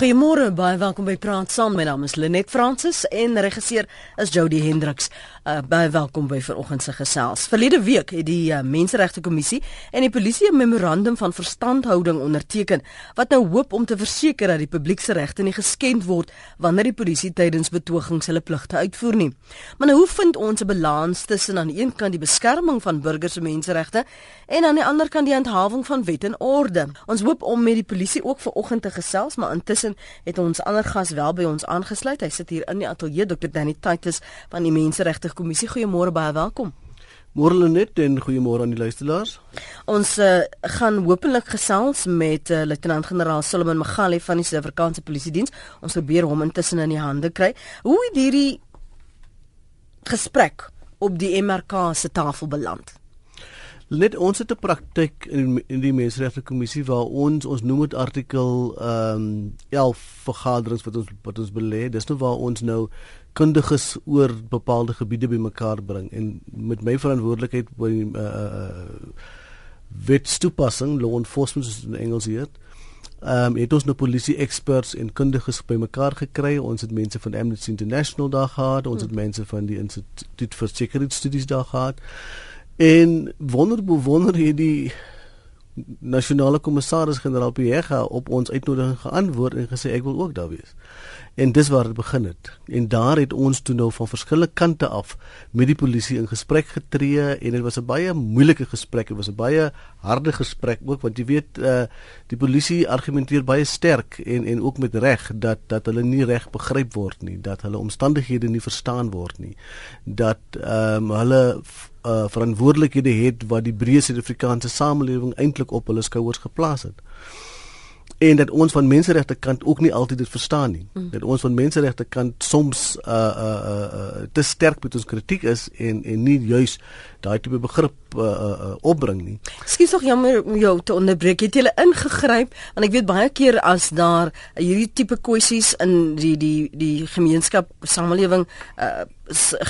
Goeiemôre, baie welkom by Praat Saam. My naam is Lenet Fransis en regisseur is Jody Hendriks. Uh, baie welkom by vanoggend se gesels. Verlede week het die uh, Menseregte Kommissie en die polisie 'n memorandum van verstandhouding onderteken wat nou hoop om te verseker dat die publiek se regte nie geskend word wanneer die polisie tydens betogings hulle pligte uitvoer nie. Maar nou hoe vind ons 'n balans tussen aan die een kant die beskerming van burgers se menseregte en aan die ander kant die handhawing van wet en orde? Ons hoop om met die polisie ook vanoggend te gesels, maar intussen intussen het ons ander gas wel by ons aangesluit. Hy sit hier in die ateljee Dr. Danny Titus van die Menseregte Kommissie. Goeiemôre baie welkom. Môre Lenet en goeiemôre aan die luisteraars. Ons uh, gaan hopelik gesels met uh, Luitenant-generaal Solomon Magali van die Suid-Afrikaanse Polisie Diens. Ons probeer hom intussen in die hande kry. Hoe het hierdie gesprek op die MRK se tafel beland? Net ons het 'n praktyk in in die menseregte kommissie waar ons ons noem dit artikel ehm um, 11 vergaderings wat ons wat ons belê. Dis nou waar ons nou kundiges oor bepaalde gebiede bymekaar bring en met my verantwoordelikheid by uh uh wetstoepassing law enforcement is in Engels hier. Ehm um, het ons nou polisie experts en kundiges bymekaar gekry. Ons het mense van Amnesty International daar gehad, ons het mense van die Instituut vir Sekuriteitsstudies daar gehad. En wonder bewonder hierdie nasionale kommissaris generaal Piega op ons uitnodiging geantwoord en gesê ek wil ook daar wees. En dis waar dit begin het. En daar het ons toe nou van verskillende kante af met die polisie in gesprek getree en dit was 'n baie moeilike gesprek. Dit was 'n baie harde gesprek ook want jy weet uh, die polisie argumenteer baie sterk en en ook met reg dat dat hulle nie reg begryp word nie, dat hulle omstandighede nie verstaan word nie. Dat ehm um, hulle uh, verantwoordelikhede het wat die breë Suid-Afrikaanse samelewing eintlik op hulle skouers geplaas het en dat ons van menseregte kant ook nie altyd dit verstaan nie. Mm. Dat ons van menseregte kant soms uh uh uh te sterk met ons kritiek is en en nie juis daai tipe begrip uh uh opbring nie. Skus tog jammer om jou te onderbreek. Het jy hulle ingegryp? Want ek weet baie keer as daar hierdie tipe kwessies in die die die gemeenskap samelewing uh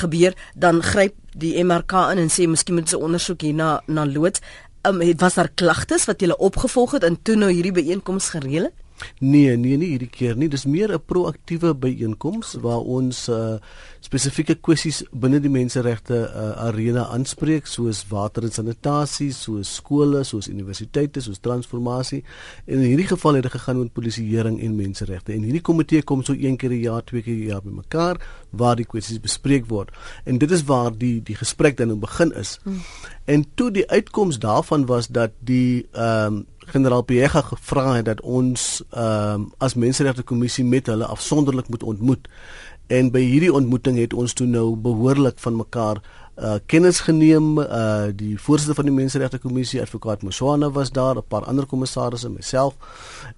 gebeur, dan gryp die MRK in en sê miskien moet ons ondersoek hier na na loods um, het was daar klagtes wat jy opgevolg het en toe nou hierdie byeenkoms gereël het? Nee, nee, nie hierdie keer nie. Dis meer 'n proaktiewe byeenkoms waar ons uh, spesifieke kwessies binne die menseregte uh, arena aanspreek soos water en sanitasie, soos skole, soos universiteite, soos transformasie. En in hierdie geval het dit gegaan oor polisieering en menseregte. En hierdie komitee kom so een keer 'n jaar, twee keer 'n jaar bymekaar waar die kwessies bespreek word. En dit is waar die die gesprek dan begin is. Hmm. En toe die uitkoms daarvan was dat die ehm um, generaal Piega gevra het dat ons ehm um, as menseregte kommissie met hulle afsonderlik moet ontmoet. En by hierdie ontmoeting het ons toe nou behoorlik van mekaar uh kennis geneem uh die voorsitter van die menseregte kommissie advokaat Moswana was daar 'n paar ander kommissarisse myself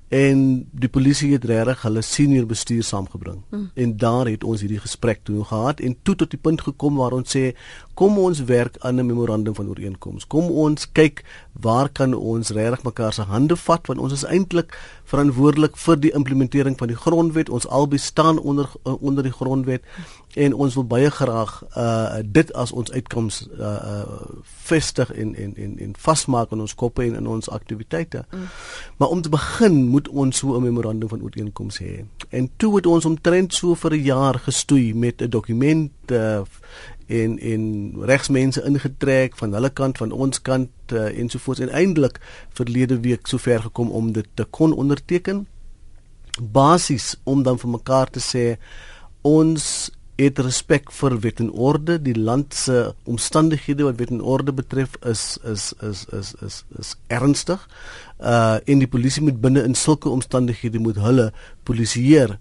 en die polisie het regtig hulle senior bestuur saamgebring. Hmm. en daar het ons hierdie gesprek toe gehad en toe tot die punt gekom waar ons sê kom ons werk aan 'n memorandum van ooreenkoms kom ons kyk waar kan ons regtig mekaar se hande vat want ons is eintlik verantwoordelik vir die implementering van die grondwet. Ons albei staan onder uh, onder die grondwet en ons wil baie graag uh dit as ons uitkoms uh, uh vestig en en en en vasmaak in ons koppe en in ons aktiwiteite. Mm. Maar om te begin moet ons so 'n memorandum van ooreenkoms hê. En toe het ons omtrent so vir 'n jaar gestoei met 'n dokument uh en en regsmense ingetrek van hulle kant van ons kant uh, ensovoorts en eintlik verlede week sover gekom om dit te kon onderteken basies om dan vir mekaar te sê ons het respek vir wet en orde. Die land se omstandighede wat wet en orde betref is is is is is, is ernstig. Uh en die polisie moet binne in sulke omstandighede moet hulle polisieer.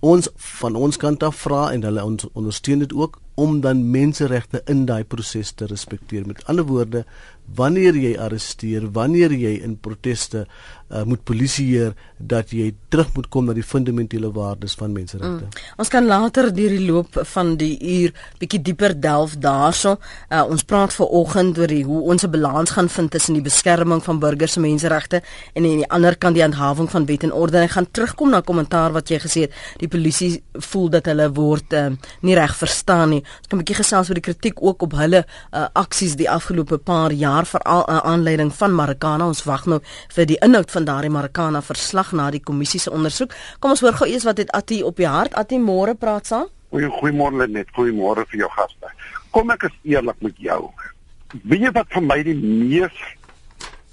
Ons van ons kant af vra en hulle ons ondersteun dit ook om dan menseregte in daai proses te respekteer met ander woorde wanneer jy arresteer, wanneer jy in proteste uh, moet polisieer dat jy terug moet kom na die fundamentele waardes van menseregte. Mm. Ons kan later deur die loop van die uur bietjie dieper delf daarso. Uh, ons praat vanoggend oor die, hoe ons 'n balans gaan vind tussen die beskerming van burgers se menseregte en aan die ander kant die handhawing van wet en orde. Ek gaan terugkom na kommentaar wat jy gesê het. Die polisie voel dat hulle word uh, nie reg verstaan nie. Ons kan 'n bietjie gesels oor die kritiek ook op hulle uh, aksies die afgelope paar jaar veral uh, aanleiding van Marikana. Ons wag nou vir die inhoud van daardie Marikana verslag na die kommissie se ondersoek. Kom ons hoor gou eers wat het Atti op die hart. Atti môre praat saam. Goeiemôre net. Goeiemôre vir jou gaste. Kom ek is eerlik met jou. Weet jy wat vir my die mees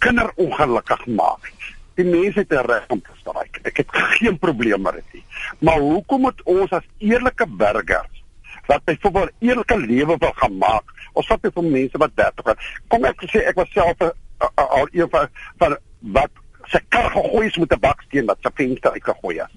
kinderongelukkig maak? Die mense het 'n reg om te straik. Ek het geen probleem met dit nie. Maar hoekom moet ons as eerlike burgers wat byvoorbeeld eerlike lewe wil gaan maak, ons vat dit vir mense wat 30 is. Kom ek sê ek was self al een van van wat se kar gegooi is met 'n baksteen wat se venster uitgegooi is.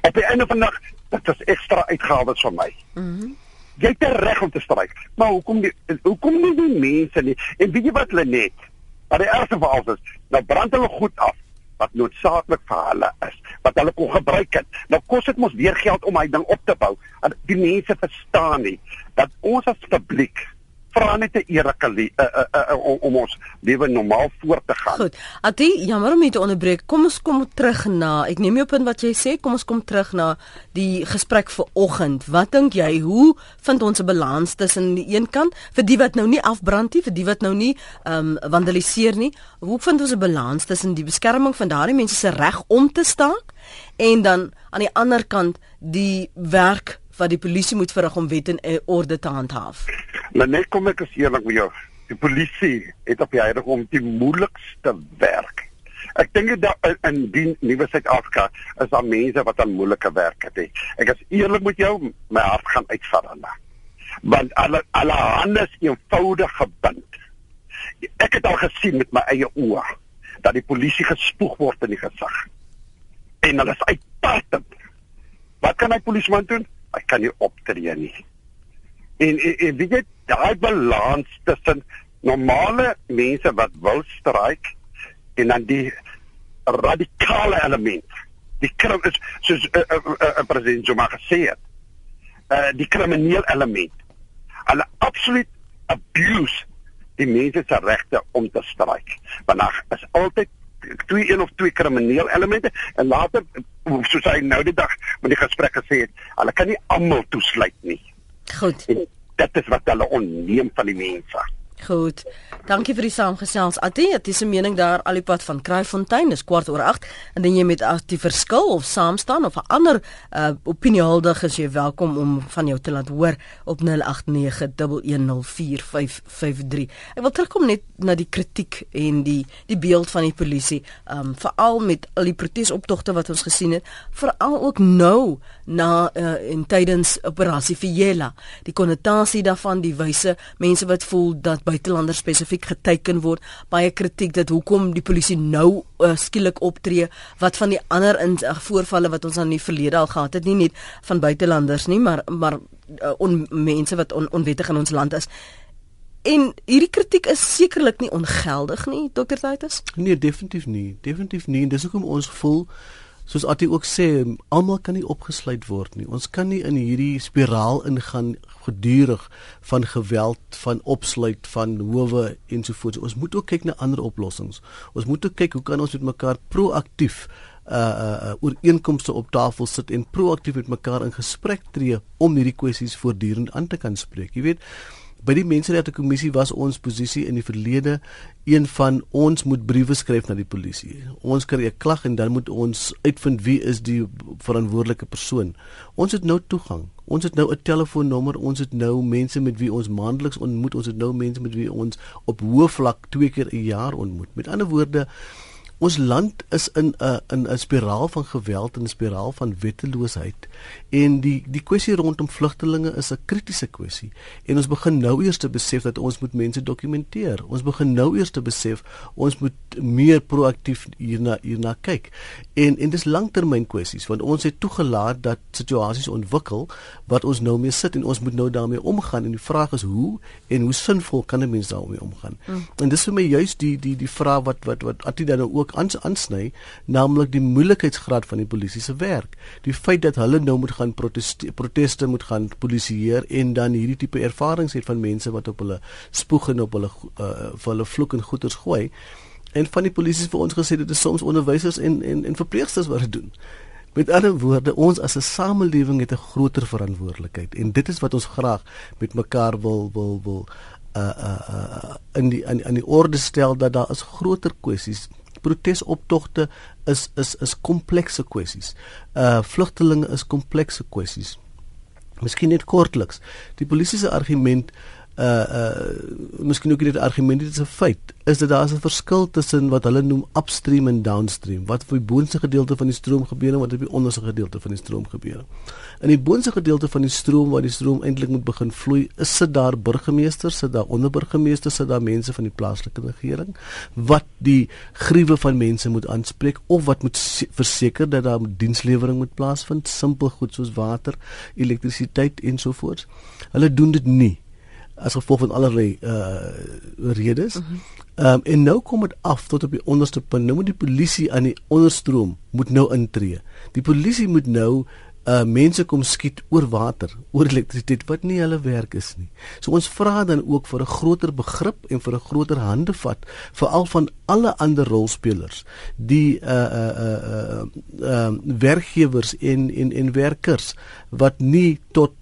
Op die einde van die dag, dit is ekstra uitgawes vir my. Mhm. Mm jy het reg om te stryk. Maar hoekom die hoekom nie die mense nie? En weet jy wat hulle net? Maar die ergste van alles is, nou brand hulle goed af wat noodsaaklik vir hulle is, wat hulle kon gebruik het. Nou kos dit mos weer geld om hy ding op te bou. En die mense verstaan nie dat ons as publiek vra net 'n eerlike uh, uh, uh, om, om ons lewe normaal voort te gaan. Goed. Ati, jammer om te onderbreek. Kom ons kom terug na. Ek neem jou punt wat jy sê. Kom ons kom terug na die gesprek vir oggend. Wat dink jy? Hoe vind ons 'n balans tussen die een kant vir die wat nou nie afbrand nie, vir die wat nou nie ehm um, vandaliseer nie? Hoe vind ons 'n balans tussen die beskerming van daardie mense se reg om te staak en dan aan die ander kant die werk wat die polisie moet verrig om wet en orde te handhaaf? Maar net kom ek as eerlik met jou. Die polisie het op die huidige om die moeilikste werk. Ek dink dat in die nuwe Suid-Afrika is daar mense wat aan moeilike werk het. Ek is eerlik met jou, my hart gaan uitvat aan hulle. Want alle alle hande is eenvoudig gebind. Ek het al gesien met my eie oë dat die polisie gespoeg word in die gesig. En hulle is uitpartend. Wat kan hy polisieman doen? Hy kan nie optree nie. En en, en weet jy daai balans tussen normale mense wat wil stryk en dan die radikale element. Die krim is soos 'n uh, uh, uh, uh, president Zuma gesê het. Uh die kriminele element. Hulle absoluut abuse die mense se regte om te stryk. Want daar is altyd twee een of twee kriminele elemente en later soos hy nou die dag met die gesprek gesê het, hulle kan nie almal toesluit nie. Goed. En dit is wat hulle onneem van die mense. Goed. Dankie vir die saamgesels. Atie, dit is 'n mening daar al die pad van Kraaifontein, is kwart oor 8. Indien jy met die verskil of saamstaan of 'n ander uh, opiniehuldig is jy welkom om van jou te laat hoor op 0891104553. Ek wil terugkom net na die kritiek en die die beeld van die polisie, um, veral met al die protesoptogte wat ons gesien het, veral ook nou na uh, en tydens operasie Fiela. Die konnotasie daarvan, die wyse mense wat voel dat buitelanders spesifiek geteken word. Baie kritiek dat hoekom die polisie nou uh, skielik optree wat van die ander in uh, voorvalle wat ons aan die verlede al gehad het nie net van buitelanders nie maar maar uh, on, mense wat on, onwettig in ons land is. En hierdie kritiek is sekerlik nie ongeldig nie dokter Titus? Nee definitief nie. Definitief nie. En dis hoekom ons voel soos Ati ook sê, almal kan nie opgesluit word nie. Ons kan nie in hierdie spiraal ingaan gedurig van geweld, van opsluit van howe ensovoorts. Ons moet ook kyk na ander oplossings. Ons moet ook kyk hoe kan ons met mekaar proaktief uh uh, uh ooreenkomste op tafel sit en proaktief met mekaar in gesprek tree om hierdie kwessies voortdurend aan te kan spreek. Jy weet, by die menseregte kommissie was ons posisie in die verlede een van ons moet briewe skryf na die polisie. Ons kry 'n klag en dan moet ons uitvind wie is die verantwoordelike persoon. Ons het nou toegang. Ons het nou 'n telefoonnommer, ons het nou mense met wie ons maandeliks ontmoet, ons het nou mense met wie ons op hoë vlak twee keer 'n jaar ontmoet. Met ander woorde, Ons land is in 'n in 'n spiraal van geweld en 'n spiraal van wetteloosheid en die die kwessie rondom vlugtelinge is 'n kritiese kwessie en ons begin nou eers te besef dat ons moet mense dokumenteer. Ons begin nou eers te besef ons moet meer proaktief hierna hierna kyk. En en dis langtermyn kwessies want ons het toegelaat dat situasies ontwikkel wat ons nou mee sit en ons moet nou daarmee omgaan en die vraag is hoe en hoe sinvol kan 'n mens daarmee omgaan? Mm. En dis vir my juist die die die vraag wat wat wat Atida nou ook aan aansny, naamlik die moeilikheidsgraad van die polisie se werk. Die feit dat hulle nou moet gaan proteste proteste moet gaan polisieer en dan hierdie tipe ervarings het van mense wat op hulle spoeg en op hulle uh, vir hulle vloek en goeters gooi. En van die polisie vir ons gesê dit is soms onderwysers en en en verpleegsters wat dit doen. Met ander woorde, ons as 'n samelewing het 'n groter verantwoordelikheid en dit is wat ons graag met mekaar wil wil wil uh uh uh in die in, in die orde stel dat daar is groter kwessies protesoptogte is is is komplekse kwessies. Uh vlugtelinge is komplekse kwessies. Miskien net kortliks. Die polisie se argument uh miskien ook dit argument dit is 'n feit is dat daar is 'n verskil tussen wat hulle noem upstream en downstream wat op die boonste gedeelte van die stroom gebeur en wat op die onderste gedeelte van die stroom gebeur. In die boonste gedeelte van die stroom waar die stroom eintlik moet begin vloei, is sit daar burgemeesters, sit daar onderburgemeesters, sit daar mense van die plaaslike regering wat die gruwe van mense moet aanspreek of wat moet verseker dat daar dienslewering moet plaasvind, simpel goed soos water, elektrisiteit en so voort. Hulle doen dit nie as gevolg van allerlei uh redes. Mhm. Ehm um, en nou kom dit af tot op die onderste punt. Nou moet die polisie aan die onderstroom moet nou intree. Die polisie moet nou uh mense kom skiet oor water, oor elektrisiteit wat nie hulle werk is nie. So ons vra dan ook vir 'n groter begrip en vir 'n groter handevat veral van alle ander rolspelers, die uh uh uh uh, uh werkgewers en en en werkers wat nie tot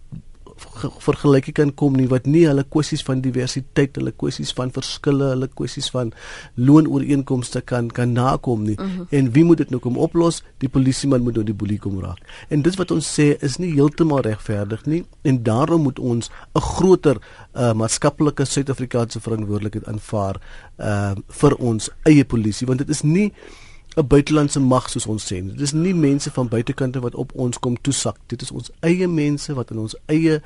vergelyking kan kom nie wat nie hulle kwessies van diversiteit, hulle kwessies van verskille, hulle kwessies van loonooreenkomste kan kan nakom nie. Uh mhm. -huh. En wie moet dit nou kom oplos? Die polisieman moet nou die boelie kom raak. En dit wat ons sê is nie heeltemal regverdig nie en daarom moet ons 'n groter uh, maatskaplike Suid-Afrikaanse verantwoordelikheid aanvaar uh, vir ons eie polisie want dit is nie 'n buitelandse mag soos ons sê. Dit is nie mense van buitekante wat op ons kom toesak. Dit is ons eie mense wat in ons eie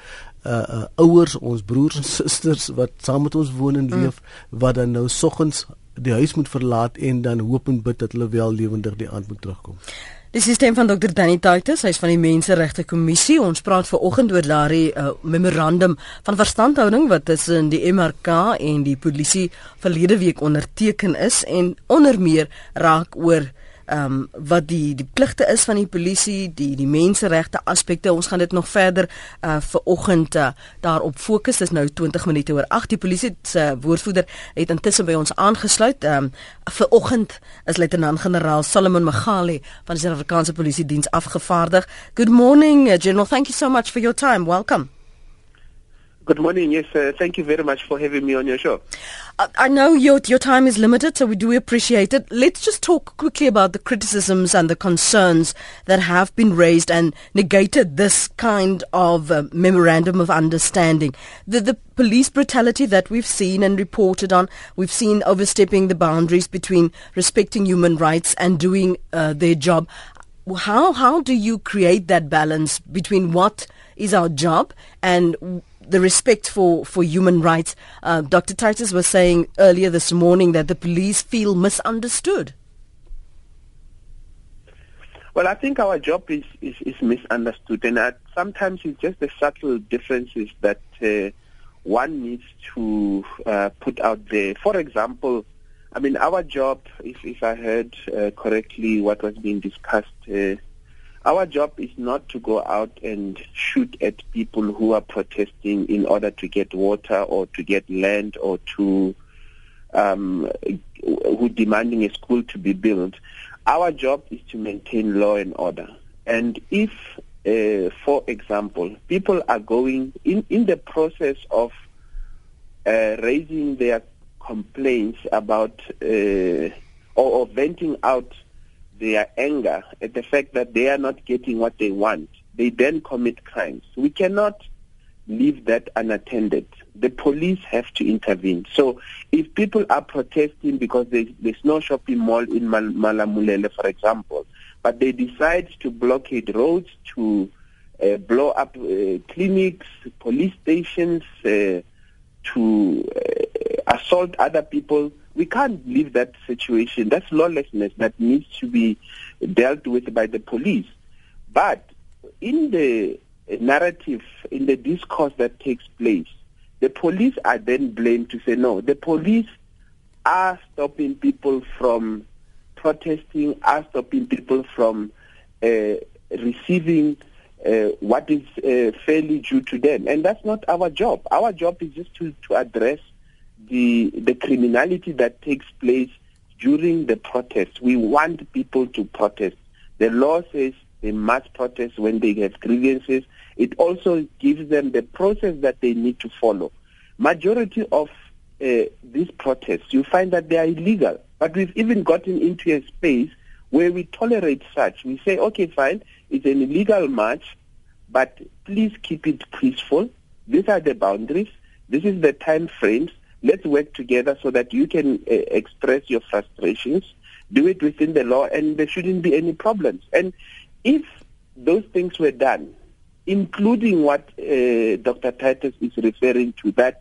uh uh ouers, ons broers en susters wat saam met ons woon en leef mm. wat dan nou soggens die huis moet verlaat en dan hoop en bid dat hulle wel lewendig die aand moet terugkom. Dis stem van Dr. Danny Titus, hy's van die Menseregte Kommissie. Ons praat ver oggend oor daardie uh, memorandum van verstandhouding wat tussen die MRK en die polisie verlede week onderteken is en onder meer raak oor ehm um, wat die die pligte is van die polisie, die die menseregte aspekte. Ons gaan dit nog verder uh vir oggend uh, daarop fokus. Dis nou 20 minute oor 8. Die polisie se uh, woordvoerder het intussen by ons aangesluit. Ehm um, vir oggend is luitenant-generaal Solomon Magale van die Suid-Afrikaanse Polisie Diens afgevaardig. Good morning, uh, General. Thank you so much for your time. Welcome. Good morning. Yes, uh, thank you very much for having me on your show. I, know your your time is limited, so we do appreciate it. Let's just talk quickly about the criticisms and the concerns that have been raised and negated this kind of uh, memorandum of understanding. The the police brutality that we've seen and reported on, we've seen overstepping the boundaries between respecting human rights and doing uh, their job. How how do you create that balance between what is our job and the respect for, for human rights. Uh, Dr. Titus was saying earlier this morning that the police feel misunderstood. Well, I think our job is, is, is misunderstood, and uh, sometimes it's just the subtle differences that uh, one needs to uh, put out there. For example, I mean, our job, if, if I heard uh, correctly what was being discussed uh, our job is not to go out and shoot at people who are protesting in order to get water or to get land or to um, who demanding a school to be built. Our job is to maintain law and order. And if, uh, for example, people are going in, in the process of uh, raising their complaints about uh, or, or venting out their anger at the fact that they are not getting what they want, they then commit crimes. We cannot leave that unattended. The police have to intervene. So if people are protesting because there's, there's no shopping mall in Mal- Malamulele, for example, but they decide to blockade roads, to uh, blow up uh, clinics, police stations, uh, to uh, assault other people, we can't leave that situation. That's lawlessness that needs to be dealt with by the police. But in the narrative, in the discourse that takes place, the police are then blamed to say, no, the police are stopping people from protesting, are stopping people from uh, receiving uh, what is uh, fairly due to them. And that's not our job. Our job is just to, to address the the criminality that takes place during the protests. We want people to protest. The law says they must protest when they have grievances. It also gives them the process that they need to follow. Majority of uh, these protests, you find that they are illegal. But we've even gotten into a space where we tolerate such. We say, okay, fine, it's an illegal march, but please keep it peaceful. These are the boundaries. This is the time frames. Let's work together so that you can uh, express your frustrations. Do it within the law, and there shouldn't be any problems. And if those things were done, including what uh, Dr. Titus is referring to, that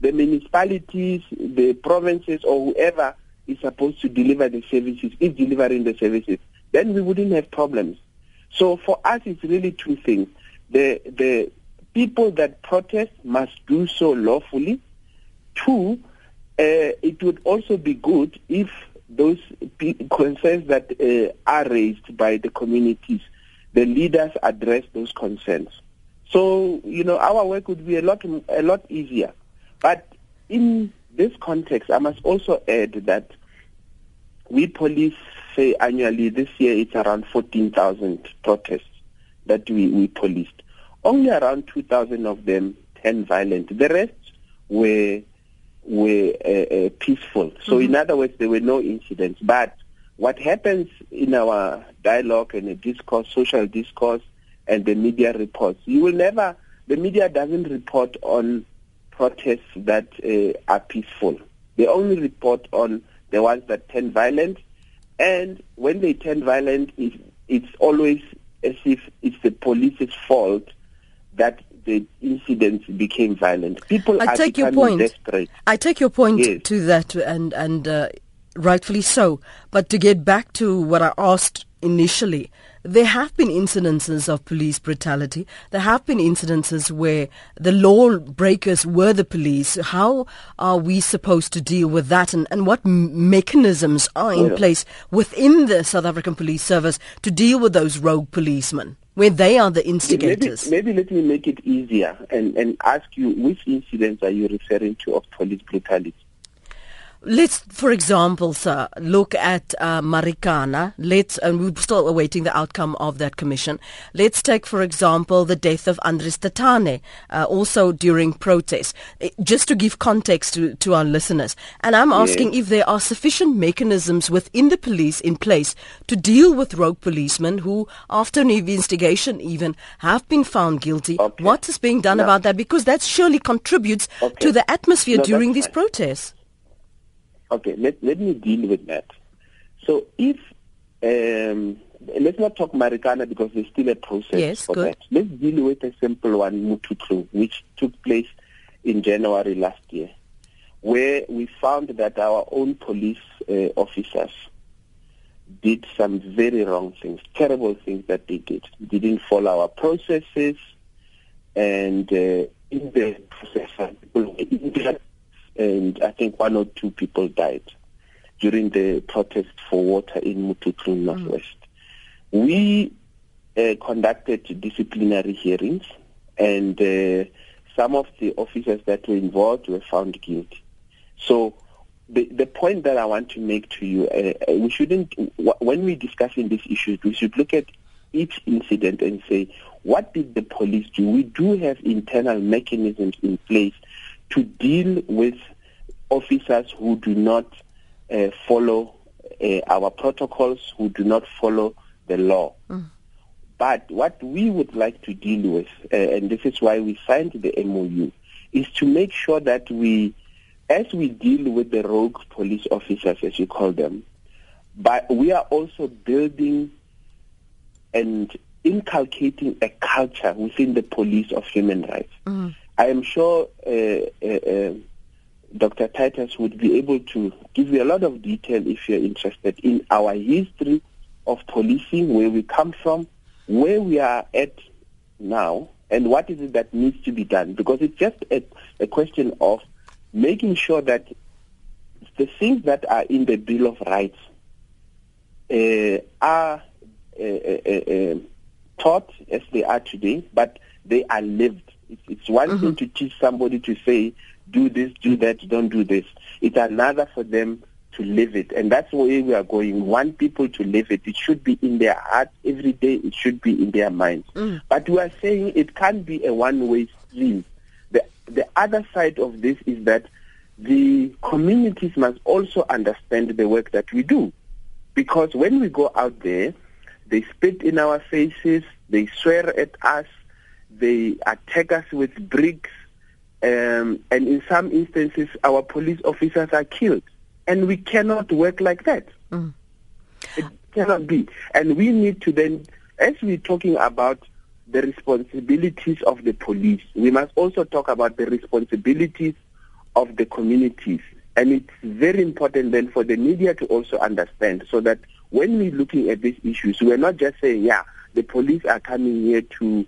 the municipalities, the provinces, or whoever is supposed to deliver the services is delivering the services, then we wouldn't have problems. So for us, it's really two things. The, the people that protest must do so lawfully. Two, uh, it would also be good if those concerns that uh, are raised by the communities, the leaders address those concerns. So, you know, our work would be a lot, a lot easier. But in this context, I must also add that we police say annually this year it's around 14,000 protests that we, we policed. Only around 2,000 of them turned violent. The rest were were uh, uh, peaceful. So mm-hmm. in other words, there were no incidents. But what happens in our dialogue and the discourse, social discourse, and the media reports, you will never. The media doesn't report on protests that uh, are peaceful. They only report on the ones that turn violent, and when they turn violent, it's, it's always as if it's the police's fault that the incidents became violent. People I take your point. Desperate. I take your point yes. to that, and and uh, rightfully so. But to get back to what I asked initially, there have been incidences of police brutality. There have been incidences where the lawbreakers were the police. How are we supposed to deal with that? And, and what mechanisms are in place within the South African Police Service to deal with those rogue policemen? Where they are the instigators. Maybe, maybe let me make it easier and, and ask you which incidents are you referring to of police brutality? Let's, for example, sir, look at uh, Marikana. Let's, and we're still awaiting the outcome of that commission. Let's take, for example, the death of Andries Tatane, uh, also during protests, it, just to give context to, to our listeners. And I'm asking yes. if there are sufficient mechanisms within the police in place to deal with rogue policemen who, after an investigation even, have been found guilty. Okay. What is being done about that? Because that surely contributes okay. to the atmosphere no, during these protests. Okay, let, let me deal with that. So if, um, let's not talk Marikana because there's still a process yes, for good. that. Let's deal with a simple one, Mututlu, which took place in January last year, where we found that our own police uh, officers did some very wrong things, terrible things that they did. They didn't follow our processes, and uh, in the process, people and I think one or two people died during the protest for water in Mututlu mm. Northwest. We uh, conducted disciplinary hearings, and uh, some of the officers that were involved were found guilty. So the the point that I want to make to you, uh, uh we shouldn't when we're discussing these issues, we should look at each incident and say, what did the police do? We do have internal mechanisms in place to deal with officers who do not uh, follow uh, our protocols, who do not follow the law. Mm. But what we would like to deal with, uh, and this is why we signed the MOU, is to make sure that we, as we deal with the rogue police officers, as you call them, but we are also building and inculcating a culture within the police of human rights. Mm. I am sure uh, uh, uh, Dr. Titus would be able to give you a lot of detail if you're interested in our history of policing, where we come from, where we are at now, and what is it that needs to be done. Because it's just a, a question of making sure that the things that are in the Bill of Rights uh, are uh, uh, uh taught as they are today, but they are lived it's, it's one mm-hmm. thing to teach somebody to say, do this, do that, don't do this. It's another for them to live it. And that's where we are going. We want people to live it. It should be in their heart every day. It should be in their minds. Mm. But we are saying it can't be a one-way stream. The, the other side of this is that the communities must also understand the work that we do. Because when we go out there, they spit in our faces, they swear at us, they attack us with bricks, um, and in some instances, our police officers are killed. And we cannot work like that. Mm. It cannot be. And we need to then, as we're talking about the responsibilities of the police, we must also talk about the responsibilities of the communities. And it's very important then for the media to also understand so that when we're looking at these issues, we're not just saying, yeah, the police are coming here to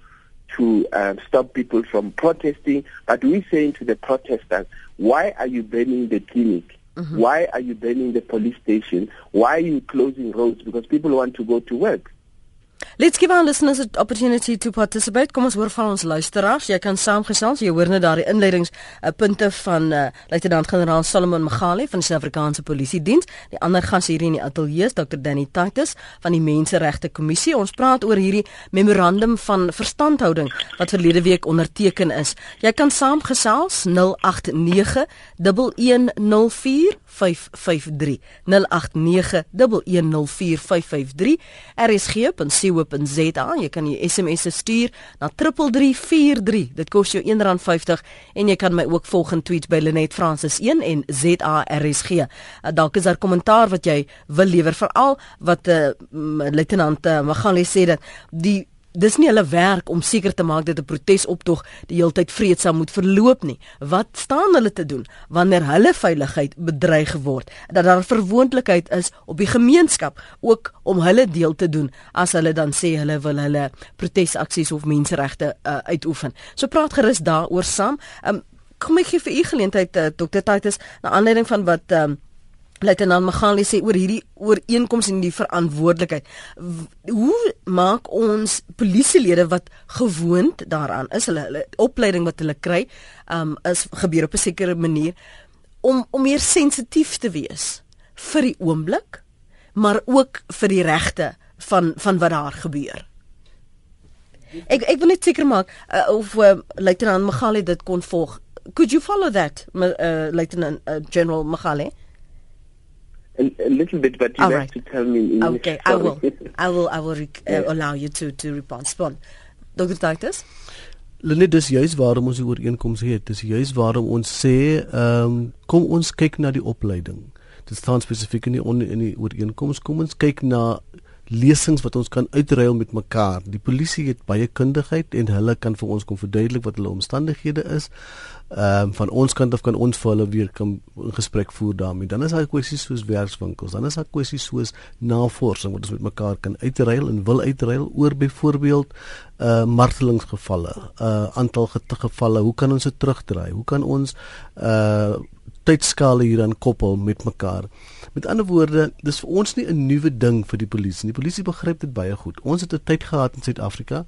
to uh, stop people from protesting, but we're saying to the protesters, why are you burning the clinic? Mm-hmm. Why are you burning the police station? Why are you closing roads? Because people want to go to work. Let's give our listeners an opportunity to participate. Kom ons hoor van ons luisteraars. Jy kan saamgesels. Jy hoor net daardie inleidingspunte van uh, Luitenant-generaal Solomon Magale van die Suid-Afrikaanse Polisie Diens. Die ander gas hier in die ateljee is Dr. Danny Titus van die Menseregte Kommissie. Ons praat oor hierdie memorandum van verstandhouding wat verlede week onderteken is. Jy kan saamgesels 089 1104 553 rsg.co.za jy kan jy SMS se stuur na 3343 dit kos jou R1.50 en jy kan my ook volg in tweets by Lenet Francis 1 en ZARSG uh, dalk is daar kommentaar wat jy wil lewer veral wat uh, luitenant uh, Magale sê dat die dis nie hulle werk om seker te maak dat 'n protesoptog die heeltyd vreedsaam moet verloop nie. Wat staan hulle te doen wanneer hulle veiligheid bedreig word? Dat daar verwoondelikheid is op die gemeenskap ook om hulle deel te doen as hulle dan sê hulle wil hulle protesaksies of menseregte uh, uitoefen. So praat gerus daaroor saam. Um, kom ek gee vir u geleentheid uh, Dr. Titus na aanleiding van wat um, Luitenant Magali sê oor hierdie ooreenkoms en die verantwoordelikheid. Hoe maak ons polisielede wat gewoond daaraan is hulle, hulle opleiding wat hulle kry, um is gebeur op 'n sekere manier om om meer sensitief te wees vir die oomblik, maar ook vir die regte van van wat daar gebeur. Ek ek wil net seker maak uh, of uh, Luitenant Magali dit kon volg. Could you follow that, uh, Luitenant uh, General Magali? A, a little bit, but you All have right. to tell me in English. Okay, I will. I will. I will rec- uh, yeah. allow you to to respond. Dr. Titus. Lenet dis juis waarom ons die ooreenkoms het. Dis juis waarom ons sê, ehm, um, kom ons kyk na die opleiding. Dit staan spesifiek in die on, in die ooreenkoms. Kom ons kyk na lesings wat ons kan uitruil met mekaar. Die polisie het baie kundigheid en hulle kan vir ons kom verduidelik wat hulle omstandighede is. Ehm um, van ons kant af kan ons vir hulle weer kan 'n gesprek voer daarmee. Dan is daar kwessies soos werkswinkels, dan is daar kwessies soos navorsing wat ons met mekaar kan uitruil en wil uitruil oor byvoorbeeld uh martelingsgevalle, uh aantal gevalle. Hoe kan ons dit terugdraai? Hoe kan ons uh tydskale hieraan koppel met mekaar. Met ander woorde, dis vir ons nie 'n nuwe ding vir die polisie nie. Die polisie begryp dit baie goed. Ons het 'n tyd gehad in Suid-Afrika,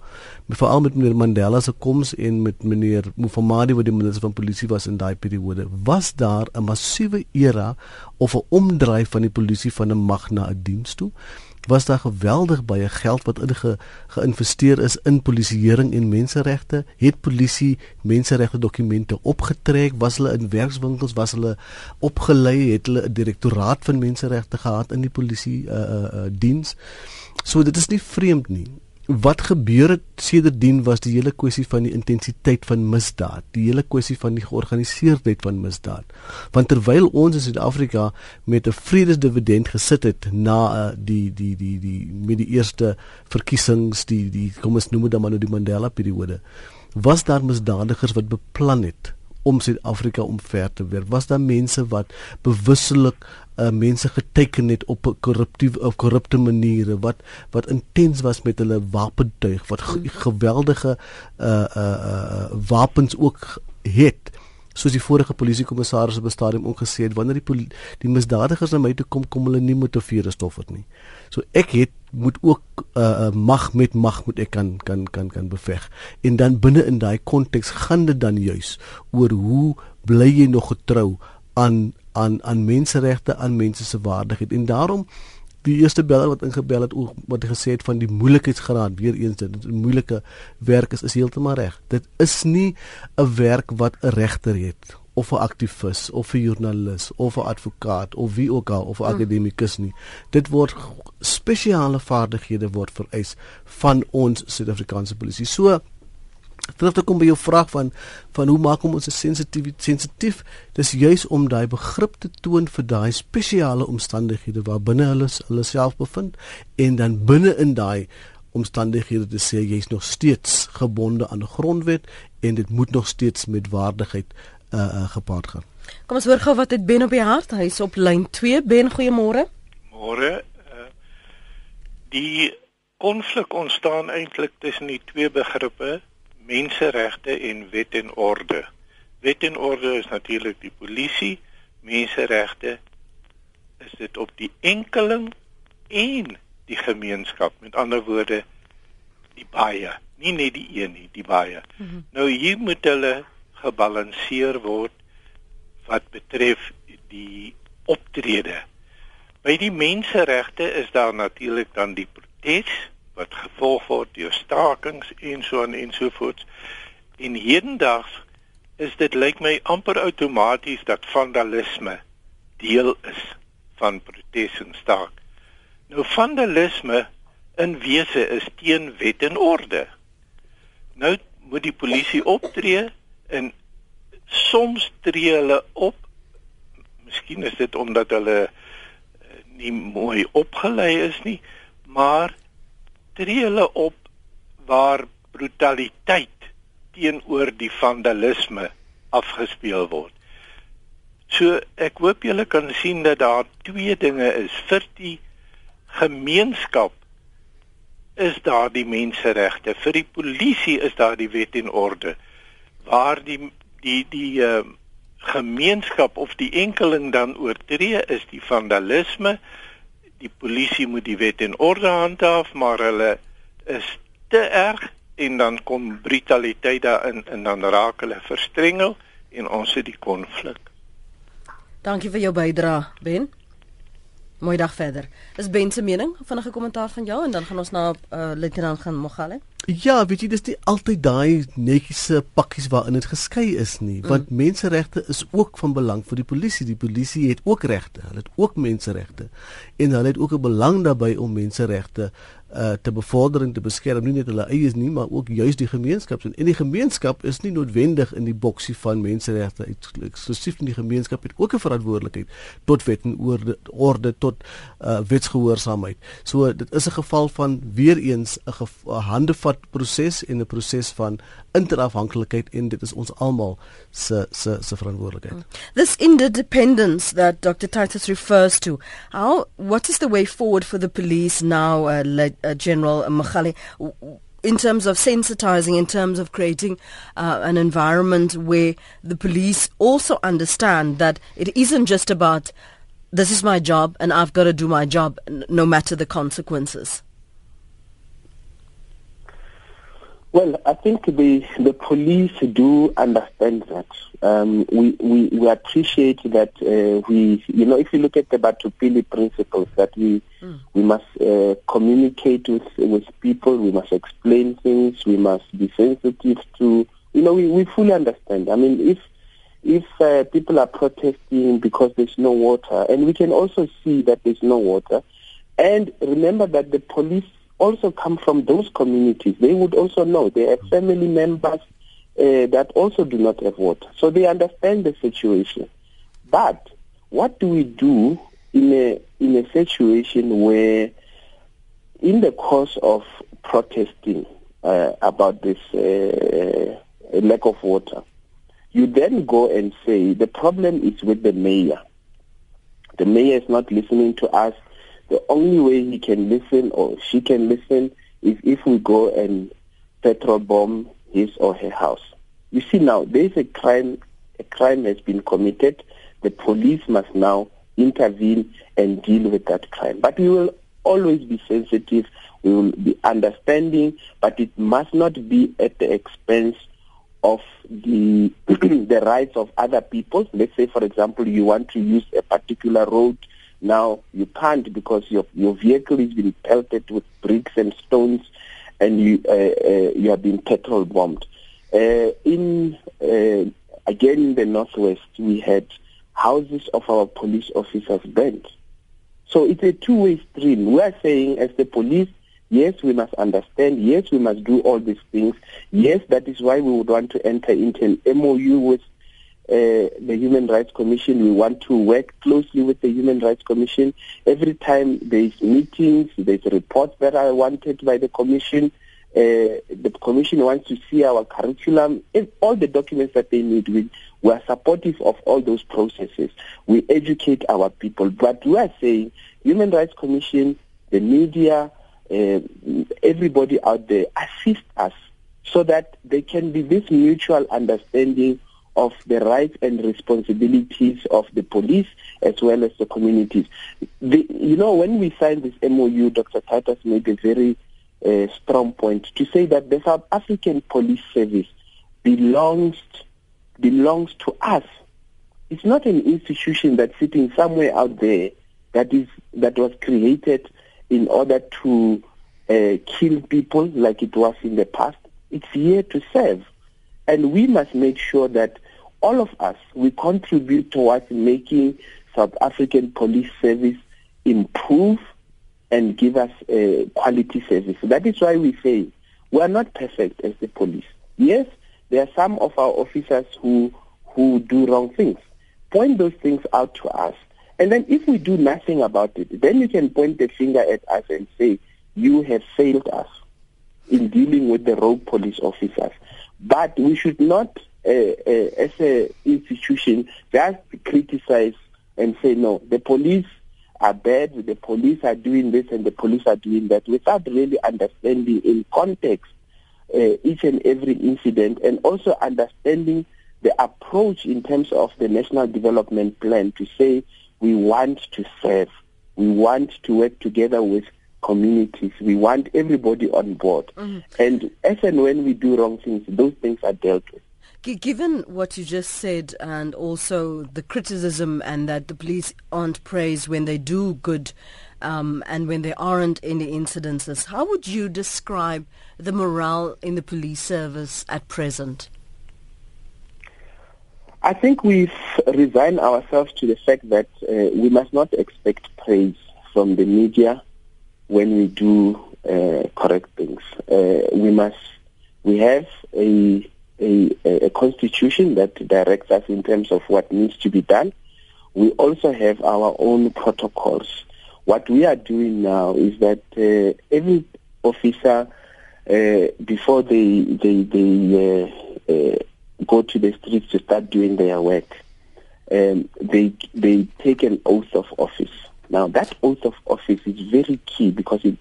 veral met meneer Mandela se koms en met meneer Mufamadi wat die minister van polisie was in daai periode. Was daar 'n massiewe era of 'n omdraai van die polisie van 'n mag na 'n diens toe? Was daar geweldig baie geld wat in ge, geïnvesteer is in polisieering en menseregte. Het polisie menseregte dokumente opgetrek? Was hulle in werkswinkels? Was hulle opgelei? Het hulle 'n direktoraat van menseregte gehad in die polisie uh uh, uh diens? So dit is nie vreemd nie wat gebeur het sedertdien was die hele kwessie van die intensiteit van misdaad, die hele kwessie van die georganiseerdheid van misdaad. Want terwyl ons in Suid-Afrika met 'n vredesdividend gesit het na uh, die die die die met die eerste verkiesings, die die kom ons noem dit dan maar nou die Mandela periode, was daar misdadigers wat beplan het om Suid-Afrika omver te werp. Was daar mense wat bewusselik uh, mense geteken het op 'n korruptiewe of korrupte maniere wat wat intens was met hulle wapentuig wat geweldige uh uh, uh wapens ook het soos die vorige polisiekommissaris op 'n stadium ongesê het wanneer die die misdadigers na my toe kom kom hulle nie motiveer stof het nie. So ek het moet ook uh, mag met mag moet ek kan kan kan kan beveg. En dan binne in daai konteks gaan dit dan juis oor hoe bly jy nog getrou aan aan aan menseregte, aan mense se waardigheid. En daarom die eerste beller wat ingebel het oor wat hy gesê het van die moeilikheidsgraad weer eens dit 'n moeilike werk is is heeltemal reg. Dit is nie 'n werk wat 'n regter het of 'n aktivis of 'n joernalis of 'n advokaat of wie ook al of 'n mm. akademikus nie. Dit word spesiale vaardighede word vereis van ons Suid-Afrikaanse polisie. So terug te kom by jou vraag van van hoe maak ons sensitief sensitief dis juis om daai begrip te toon vir daai spesiale omstandighede waar binne hulle hulle self bevind en dan binne in daai omstandighede te sê jy's nog steeds gebonde aan die grondwet en dit moet nog steeds met waardigheid uh, uh gepaard gaan. Kom ons hoor gou wat het Ben op die hart. Hy's op lyn 2. Ben, goeiemôre. Môre. Uh, die konflik ontstaan eintlik tussen die twee begrippe menseregte en wet en orde. Wet en orde is natuurlik die polisie, menseregte is dit op die enkeling en die gemeenskap. Met ander woorde die baie, nie net die een nie, die baie. Mm -hmm. Nou hier moet hulle gebalanseer word wat betref die optrede. By die menseregte is daar natuurlik dan die protes wat gevolg word deur stakings en so en ensovoorts. En hedendaags is dit lyk my amper outomaties dat vandalisme deel is van protes en staak. Nou vandalisme in wese is teen wet en orde. Nou moet die polisie optree en soms tree hulle op. Miskien is dit omdat hulle eh, nie mooi opgelei is nie, maar tree hulle op waar brutaliteit teenoor die vandalisme afgespeel word. So ek hoop julle kan sien dat daar twee dinge is vir die gemeenskap is daar die menseregte vir die polisie is daar die wet en orde waar die die die uh, gemeenskap of die enkeling dan oortree is die vandalisme die polisie moet die wet en orde handhaaf, maar hulle is te erg en dan kom brutaliteit daarin en dan raak hulle verstrengel en ons het die konflik. Dankie vir jou bydrae, Ben. Mooi dag verder. Is Ben se mening vinnige kommentaar van jou en dan gaan ons na uh, luitenant gaan Mogale. Ja, weet jy, dis nie altyd daai netjiese pakkies waarin dit geskei is nie, mm. want menseregte is ook van belang vir die polisie. Die polisie het ook regte, hulle het ook menseregte en hulle het ook 'n belang daarbey om menseregte uh te bevorder en te beskerm nie net hulle eie is nie maar ook juis die gemeenskap en die gemeenskap is nie noodwendig in die boksie van menseregte eksklusief in die gemeenskap het ook 'n verantwoordelikheid tot wet en orde, orde tot uh wetsgehoorsaamheid. So dit is 'n geval van weer eens 'n handevat proses en 'n proses van interafhanklikheid en dit is ons almal se se se verantwoordelikheid. This interdependence that Dr. Titus refers to, how what is the way forward for the police now uh, uh, General Makhali in terms of sensitizing in terms of creating uh, an environment where the police also understand that it isn't just about this is my job and I've got to do my job no matter the consequences. Well, I think the the police do understand that. Um, we, we we appreciate that uh, we you know if you look at the Batupili principles that we mm. we must uh, communicate with with people, we must explain things, we must be sensitive to you know we, we fully understand. I mean if if uh, people are protesting because there's no water, and we can also see that there's no water, and remember that the police also come from those communities. They would also know they have family members uh, that also do not have water. So they understand the situation. But what do we do in a in a situation where in the course of protesting uh, about this uh, lack of water, you then go and say the problem is with the mayor. The mayor is not listening to us the only way he can listen or she can listen is if we go and petrol bomb his or her house. You see now, there is a crime, a crime has been committed. The police must now intervene and deal with that crime. But we will always be sensitive, we will be understanding, but it must not be at the expense of the the rights of other people. Let's say, for example, you want to use a particular road. Now you can't because your your vehicle is being pelted with bricks and stones, and you uh, uh, you have been petrol bombed. Uh, in uh, again in the northwest, we had houses of our police officers burnt. So it's a two-way stream. We are saying, as the police, Yes, we must understand. Yes, we must do all these things. Yes, that is why we would want to enter into an MOU with uh, the Human Rights Commission. We want to work closely with the Human Rights Commission. Every time there's meetings, there's reports that are wanted by the Commission. Uh, the Commission wants to see our curriculum, and all the documents that they need. We, we are supportive of all those processes. We educate our people. But we are saying Human Rights Commission, the media, uh, everybody out there assist us so that there can be this mutual understanding of the rights and responsibilities of the police as well as the communities. The, you know, when we signed this MOU, Dr. Titus made a very uh, strong point to say that the South African Police Service belongs belongs to us. It's not an institution that's sitting somewhere out there that is that was created in order to uh, kill people like it was in the past. It's here to serve. And we must make sure that all of us, we contribute towards making South African police service improve and give us a quality service. That is why we say we are not perfect as the police. Yes, there are some of our officers who who do wrong things. Point those things out to us and then if we do nothing about it, then you can point the finger at us and say, you have failed us in dealing with the rogue police officers. But we should not, uh, uh, as an institution, just criticize and say, no, the police are bad, the police are doing this and the police are doing that without really understanding in context uh, each and every incident and also understanding the approach in terms of the national development plan to say we want to serve. We want to work together with communities. We want everybody on board. Mm-hmm. And as and when we do wrong things, those things are dealt with. Given what you just said and also the criticism and that the police aren't praised when they do good um, and when there aren't any incidences, how would you describe the morale in the police service at present? I think we've resigned ourselves to the fact that uh, we must not expect praise from the media when we do uh, correct things. Uh, we must, we have a, a, a constitution that directs us in terms of what needs to be done. We also have our own protocols. What we are doing now is that uh, every officer, uh, before they they they uh, go to the streets to start doing their work, um, they they take an oath of office. Now that oath of office is very key because it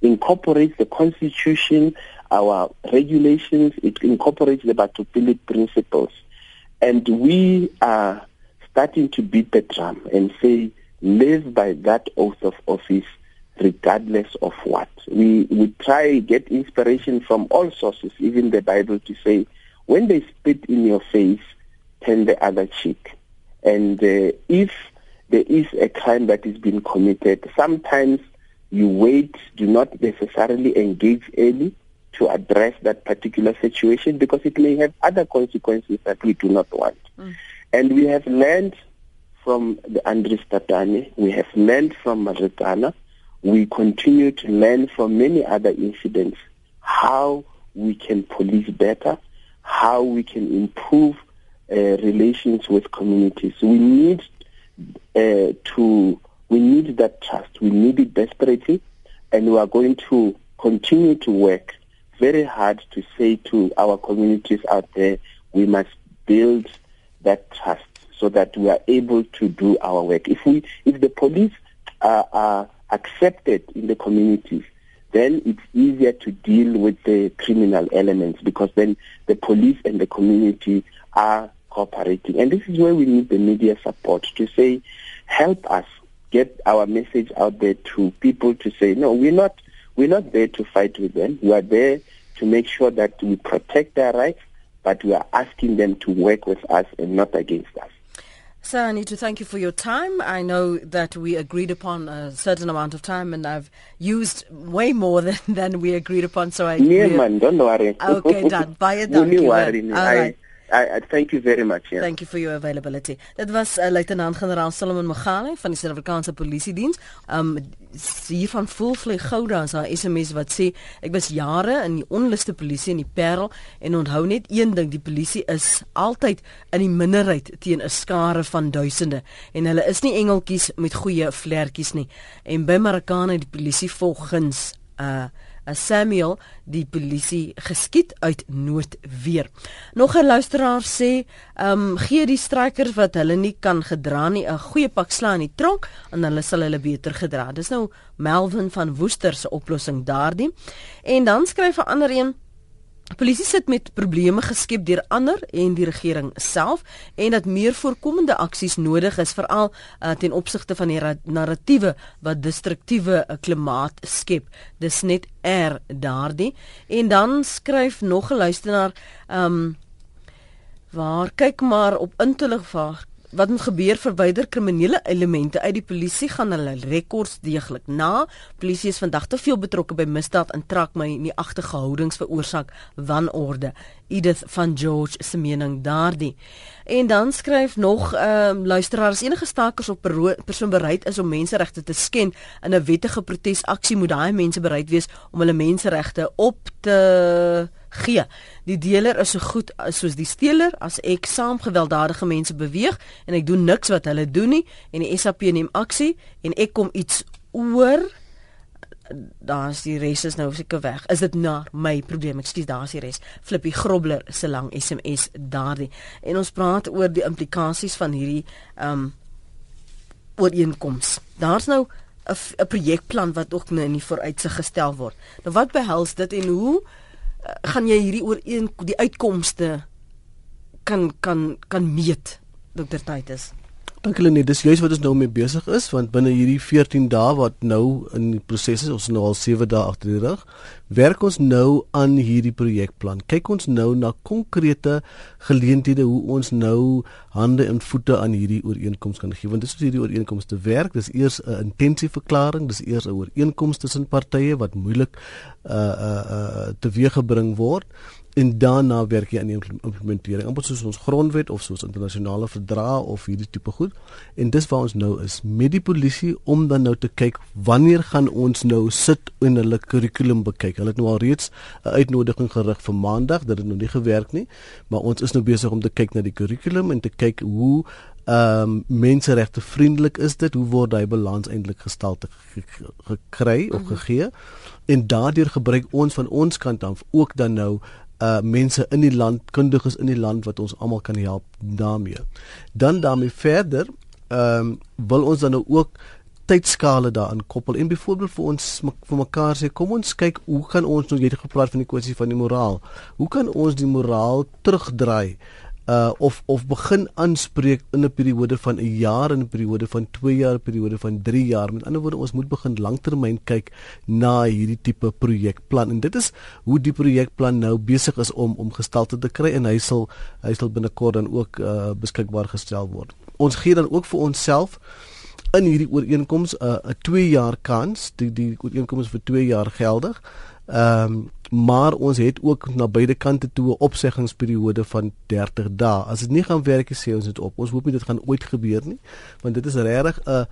incorporates the constitution, our regulations, it incorporates the Batupili principles. And we are starting to beat the drum and say, live by that oath of office regardless of what. We, we try get inspiration from all sources, even the Bible, to say, when they spit in your face, turn the other cheek. And uh, if there is a crime that is being committed, sometimes you wait, do not necessarily engage early to address that particular situation because it may have other consequences that we do not want. Mm. And we have learned from the Andries Tatane, we have learned from Marikana, we continue to learn from many other incidents how we can police better, how we can improve uh, relations with communities. We need uh, to we need that trust. We need it desperately, and we are going to continue to work very hard to say to our communities out there, we must build that trust so that we are able to do our work. If we, if the police are, are accepted in the communities, then it's easier to deal with the criminal elements because then the police and the community are cooperating. And this is where we need the media support to say, help us get our message out there to people to say, no, we're not, we're not there to fight with them. We are there to make sure that we protect their rights, but we are asking them to work with us and not against us. Sir, I need to thank you for your time. I know that we agreed upon a certain amount of time, and I've used way more than, than we agreed upon. So I. Yeah, man, don't worry. Okay, done. Bye, done. Don't worry. All right. I, I thank you very much. Yeah. Thank you for your availability. Dit was uh, luitenant-generaal Solomon Mogale van die Suid-Afrikaanse Polisie Diens. Um hier van Volvlei Gouda as haar SMS wat sê ek was jare in die onluste polisie in die Parel en onthou net een ding die polisie is altyd in die minderheid teen 'n skare van duisende en hulle is nie engeltjies met goeie vlekkies nie. En by Marakane die polisie volgens uh Samuel die polisie geskiet uit noodweer. Nog 'n luisteraar sê, ehm um, gee die strykers wat hulle nie kan gedra nie 'n goeie pak sla in die tronk en hulle sal hulle beter gedra. Dis nou Melvin van Woester se oplossing daardie. En dan skryf 'n ander een Polisie sit met probleme geskep deur ander en die regering self en dat meer voorkomende aksies nodig is veral uh, ten opsigte van die narratiewe wat destruktiewe uh, klimaat skep. Dis net er daardie. En dan skryf nog 'n luisteraar, ehm um, waar kyk maar op intellig wat moet gebeur verwyder kriminele elemente uit die polisie gaan hulle rekords deeglik na. Polisie is vandag te veel betrokke by misdaad en trek my nie agterge houdings veroorsaak wanorde. Edith van George se mening daardie. En dan skryf nog ehm um, luisteraars enige stakers op persoon bereid is om menseregte te skend in 'n wettige protesaksie moet daai mense bereid wees om hulle menseregte op te gee. Die deler is so goed soos die steler as ek saam gewelddadige mense beweeg en ek doen niks wat hulle doen nie en die SAP neem aksie en ek kom iets oor daar's die res is nou seker weg. Is dit na my probleem? Ek skuis, daar's die res. Flippie Grobler se lang SMS daardie. En ons praat oor die implikasies van hierdie um ooreenkoms. Daar's nou 'n projekplan wat ook nou in die vooruitsig gestel word. Nou wat behels dit en hoe gaan jy hierdie ooreen die uitkomste kan kan kan meet dokter Titus Dankie Lenie, dis juist wat ons nou mee besig is want binne hierdie 14 dae wat nou in die proses is, ons nou al 7 dae agter die rug, werk ons nou aan hierdie projekplan. Kyk ons nou na konkrete geleenthede hoe ons nou hande en voete aan hierdie ooreenkoms kan gee. Want dis hoe hierdie ooreenkoms te werk. Dis eers 'n intensieverklaring, dis eers 'n ooreenkoms tussen partye wat moeilik uh uh uh teweeggebring word en daarna werk jy aan die implementering amper soos ons grondwet of soos internasionale verdrae of hierdie tipe goed. En dis waar ons nou is met die polisie om dan nou te kyk wanneer gaan ons nou sit en hulle kurrikulum bekyk. Hulle het nou al reeds 'n uitnodiging gerig vir maandag dit nog nie gewerk nie maar ons is nou besig om te kyk na die kurrikulum en te kyk hoe ehm um, menseregte vriendelik is dit hoe word daai balans eintlik gestel te gekry of mhm. gegee. En daardeur gebruik ons van ons kant af ook dan nou uh mense in die land, kundiges in die land wat ons almal kan help daarmee. Dan daarmee verder, ehm um, wil ons dan nou ook tydskale daaraan koppel en byvoorbeeld vir ons vir mekaar sê kom ons kyk hoe kan ons nou jy het gepraat van die kwessie van die moraal. Hoe kan ons die moraal terugdraai uh of of begin aanspreek in 'n periode van 'n jaar en 'n periode van 2 jaar, periode van 3 jaar. Met ander woorde, ons moet begin langtermyn kyk na hierdie tipe projekplan. En dit is hoe die projekplan nou besig is om om gestalte te kry en hy sal hy sal binnekort dan ook uh beskikbaar gestel word. Ons gee dan ook vir onsself in hierdie ooreenkoms 'n uh, 'n 2 jaar kans. Die die ooreenkoms vir 2 jaar geldig. Ehm um, maar ons het ook na beide kante toe 'n opseggingsperiode van 30 dae. As dit nie gaan werk nie, sê ons dit op. Ons hoop nie dit gaan ooit gebeur nie, want dit is regtig 'n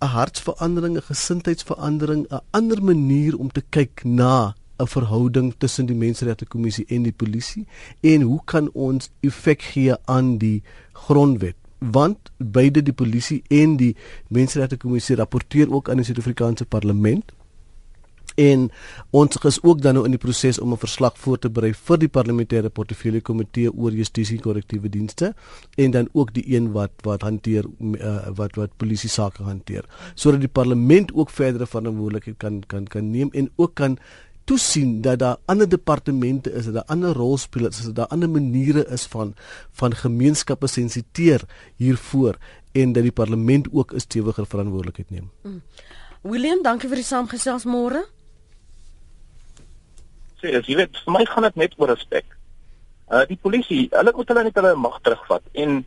'n hartsverandering, 'n gesindheidsverandering, 'n ander manier om te kyk na 'n verhouding tussen die Menseregte Kommissie en die polisie en hoe kan ons effek gee aan die grondwet? want beide die polisie en die Menseregte Kommissie rapporteer ook aan die Suid-Afrikaanse Parlement En ons is ook dan nou in die proses om 'n verslag voor te berei vir die parlementêre portefeulje komitee oor justisie korrektiewe dienste en dan ook die een wat wat hanteer uh, wat wat polisie sake hanteer sodat die parlement ook verdere verantwoordelikheid kan kan kan neem en ook kan toesien dat daar ander departemente is dat daar ander rolspelers is dat daar ander maniere is van van gemeenskappe sensiteer hiervoor en dat die parlement ook 'n stewiger verantwoordelikheid neem. Mm. William, dankie vir die saamgesels môre. Sê, as jy weet, vir my gaan dit net oor respek. Uh die polisie, hulle moet hulle net hulle mag terugvat en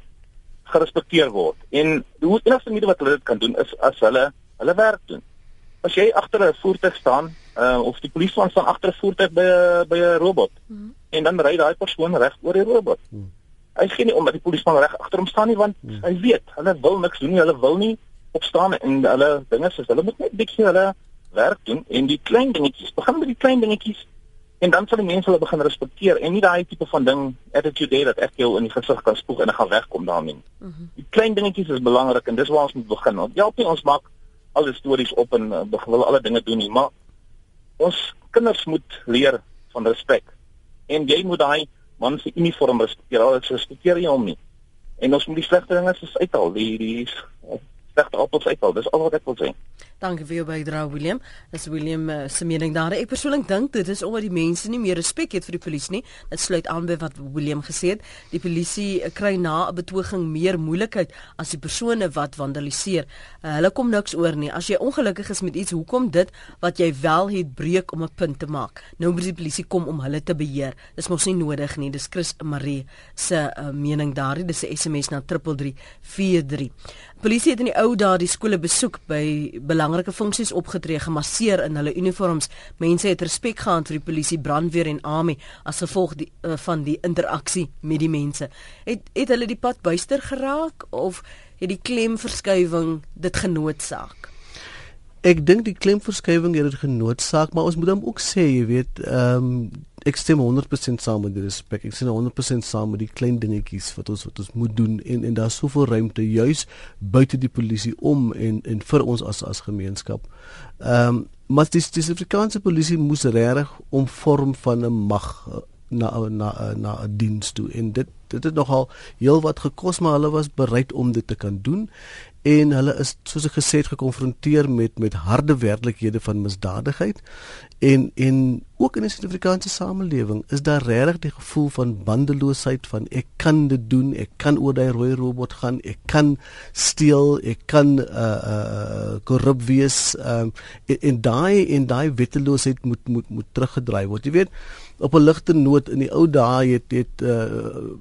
gerespekteer word. En die enigste manier wat hulle dit kan doen is as hulle hulle werk doen. As jy agter 'n voertuig staan, uh of die polisieman staan agter 'n voertuig by by 'n robot hmm. en dan ry daai persoon reg oor die robot. Hmm. Hy sien nie omdat die polisieman reg agter hom staan nie want hmm. hy weet, hulle wil niks doen nie, hulle wil nie opstaan en hulle dinge sê hulle moet net bietjie hulle werk doen en die klein dingetjies, begin met die klein dingetjies en dan sal die mense hulle begin respekteer en nie daai tipe van ding attitude hê dat ek jou in die gesig kan spoeg en ek gaan wegkom daarmee. Mm -hmm. Die klein dingetjies is belangrik en dis waar ons moet begin. Want help nie ons maak al die stories op en uh, wil alle dinge doen nie, maar ons kinders moet leer van respek. En jy moet daai man se uniform respekteer. Al respekteer jy hom nie. En ons moet die slegte dinge uithaal. Die die slegte appels uithaal. Dis al wat ek wil sê. Dankie vir jou bydrae William. Dis William uh, se mening daar. Ek persoonlik dink dit is omdat die mense nie meer respek het vir die polisie nie. Dit sluit aan by wat William gesê het. Die polisie uh, kry na 'n betoging meer moeilikheid as die persone wat vandaliseer. Uh, hulle kom niks oor nie. As jy ongelukkig is met iets, hoekom dit wat jy wel het breek om 'n punt te maak? Nou moet die polisie kom om hulle te beheer. Dis mos nie nodig nie. Dis Chris Marie se uh, mening daar. Dis 'n SMS na 3343. Polisie het in die ou dae die skole besoek by belangrike funksies opgetree, gemasseer in hulle uniforms. Mense het respek gehad vir die polisie, brandweer en army as gevolg die, uh, van die interaksie met die mense. Het het hulle die pad buister geraak of het die klemverskywing dit genootsaak? Ek dink die klemverskywing het dit genootsaak, maar ons moet dan ook sê, jy weet, ehm um, ek stem 100% saam met die respek. Ek sien 100% saam met die klein dingetjies wat ons wat ons moet doen en en daar's soveel ruimte juis buite die polisie om en en vir ons as as gemeenskap. Ehm um, maar die Suid-Afrikaanse polisie moes regtig om vorm van 'n mag eh, na na na 'n diens toe en dit dit het nogal heel wat gekos maar hulle was bereid om dit te kan doen en hulle is soos ek gesê het gekonfronteer met met harde werklikhede van misdadigheid. En en ook in die Suid-Afrikaanse samelewing is daar regtig die gevoel van bandeloosheid van ek kan dit doen ek kan oor daai rooi robot gaan ek kan steel ek kan uh uh korrup wees. Um, en, en daai en daai wetteloosheid moet moet moet teruggedraai word. Jy weet op 'n ligte noot in die ou dae het het uh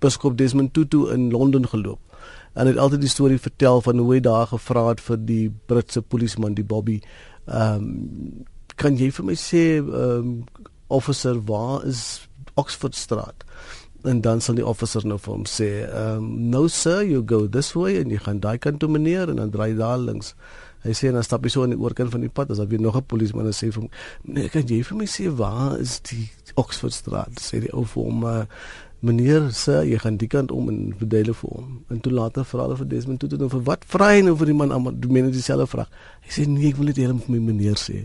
Biskop Desmond Tutu in Londen geloop en het altyd die storie vertel van hoe hy daar gevra het vir die Britse polisieman die Bobby. Ehm um, kan jy vir my sê ehm um, officer waar is Oxford Straat? En dan sal die officer nou vir hom sê, ehm um, no sir, you go this way en jy gaan daai kant toe meneer en dan draai daar links. Hy sê dan stap hy so aan die oorkant van die pad as daar weer nog 'n polisieman sê vir hom, nee, kan jy vir my sê waar is die Oxford Straat? Sê die ou vir hom uh, meneer sê jy gaan die kant om en verdele vir hom. En toe later vra hulle vir Desmond toe toe vir wat vra hy nou vir die man aan die mense dieselfde vraag. Hy sê nee, ek wil net hom vir my meneer sê.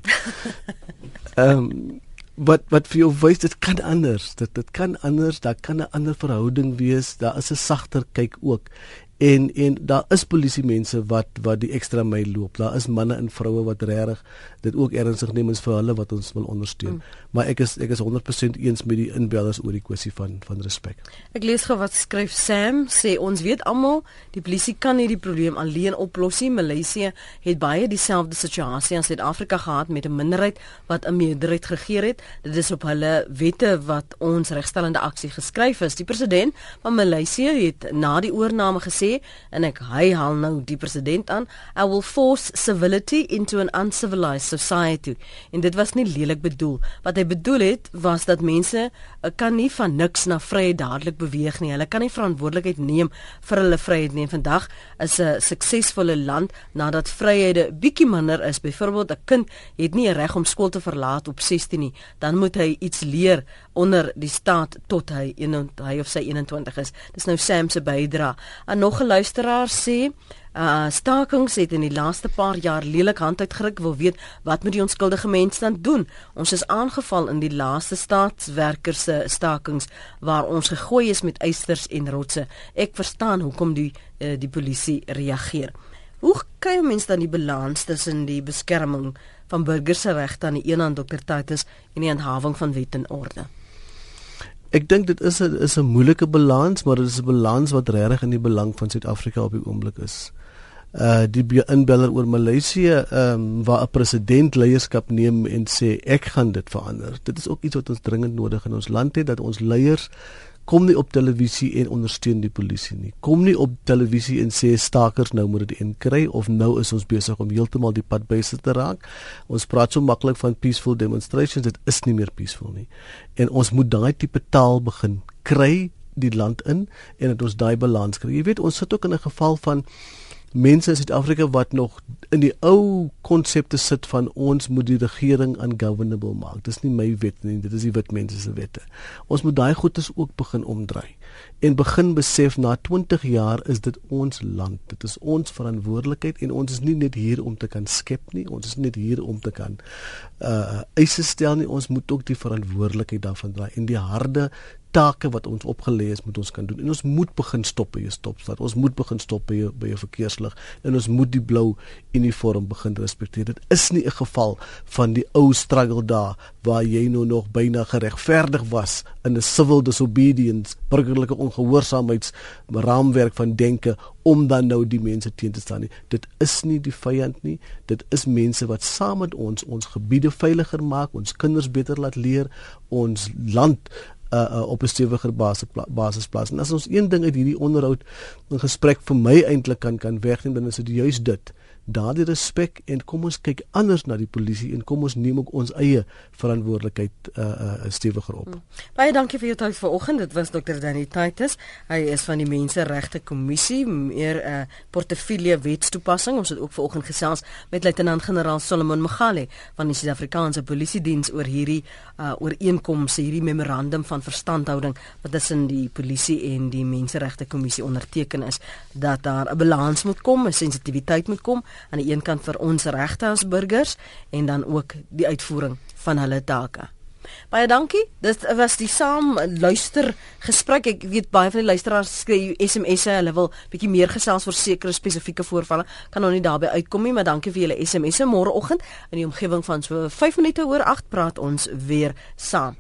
Ehm um, wat wat vir jou wys dit kan anders. Dit dit kan anders. Daar kan 'n ander verhouding wees. Daar is 'n sagter kyk ook en en daar is polisie mense wat wat die ekstra myl loop. Daar is manne en vroue wat regtig dit ook ernstig neem en vir hulle wat ons wil ondersteun. Mm. Maar ek is ek is 100% eens met die inbellers oor die kwessie van van respek. Ek lees gou wat skryf Sam sê ons weet almal die polisie kan nie die probleem alleen oplos nie. Maleisië het baie dieselfde situasie as Suid-Afrika gehad met 'n minderheid wat 'n meerderheid geregeer het. Dit is op hulle wette wat ons regstellende aksie geskryf is. Die president van Maleisië het na die oorneem gesê sê en ek hy haal nou die president aan. I will force civility into an uncivilized society. En dit was nie lelik bedoel. Wat hy bedoel het was dat mense uh, kan nie van niks na vryheid dadelik beweeg nie. Hulle kan nie verantwoordelikheid neem vir hulle vryheid nie. Vandag is 'n suksesvolle land nadat vryhede bietjie minder is. Byvoorbeeld 'n kind het nie reg om skool te verlaat op 16 nie. Dan moet hy iets leer onder die staat tot hy een, hy of sy 21 is. Dis nou Sam se bydra en nog 'n luisteraar sê Uh stakings het in die laaste paar jaar lelik hand uitgeruk wil weet wat moet die onskuldige mense dan doen? Ons is aangeval in die laaste staatswerkers se stakings waar ons gegooi is met eisters en rotse. Ek verstaan hoekom die uh, die polisie reageer. Hoe kan mense dan die balans tussen die beskerming van burgers se regte aan die een hand Dr Titus en die handhawing van wet en orde Ek dink dit is 'n is 'n moeilike balans, maar dit is 'n balans wat regtig in die belang van Suid-Afrika op die oomblik is. Uh die inbeller oor Maleisië, ehm um, waar 'n president leierskap neem en sê ek gaan dit verander. Dit is ook iets wat ons dringend nodig in ons land het dat ons leiers kom nie op televisie en ondersteun die polisie nie. Kom nie op televisie en sê stakers nou moet dit inkry of nou is ons besig om heeltemal die pad byste te raak. Ons praat so maklik van peaceful demonstrations, dit is nie meer peaceful nie. En ons moet daai tipe taal begin kry die land in en dat ons daai balans kry. Jy weet, ons sit ook in 'n geval van mense in Suid-Afrika wat nog in die ou konsepte sit van ons moet die regering ungovernable maak. Dis nie my wet nie, dit is die wit mense se wette. Ons moet daai goedes ook begin omdraai en begin besef na 20 jaar is dit ons land. Dit is ons verantwoordelikheid en ons is nie net hier om te kan skep nie. Ons is net hier om te kan uh eise stel nie. Ons moet ook die verantwoordelikheid daarvan dra en die harde take wat ons opgelê is moet ons kan doen. En ons moet begin stop by jou stopstad. Ons moet begin stop by jou by jou verkeerslig. En ons moet die blou uniform begin respekteer. Dit is nie 'n geval van die ou struggle daar waar jy nou nog byna geregverdig was in 'n civil disobedience burgerlike ongehoorsaamheids raamwerk van denke om dan nou die mense teen te staan nie. Dit is nie die vyand nie. Dit is mense wat saam met ons ons gebiede veiliger maak ons kinders beter laat leer ons land uh, uh, op 'n stewiger basis basis plaas. En as ons een ding uit hierdie onderhoud 'n gesprek vir my eintlik kan kan wegneem, dan is dit juist dit daardie respek en kom ons kyk anders na die polisie en kom ons neem ook ons eie verantwoordelikheid uh uh stewiger op. Hmm. Baie dankie vir jou tyd vanoggend. Dit was Dr. Danny Titus. Hy is van die Menseregte Kommissie, meer 'n uh, portefeulje wetstoepassing. Ons het ook vanoggend gesels met Luitenant-generaal Solomon Magale van die Suid-Afrikaanse Polisie Diens oor hierdie uh ooreenkomste, hierdie memorandum van verstandhouding wat tussen die polisie en die Menseregte Kommissie onderteken is dat daar 'n balans moet kom, 'n sensitiwiteit moet kom aan die een kant vir ons regte as burgers en dan ook die uitvoering van hulle take. Baie dankie. Dit was die saam luister gesprek. Ek weet baie van die luisteraars skryf SMS'e. Hulle wil bietjie meer gesels oor sekere spesifieke voorvalle. Kan nou nie daarbey uitkom nie, maar dankie vir julle SMS'e. Môreoggend in die omgewing van so 5 minute oor 8 praat ons weer saam.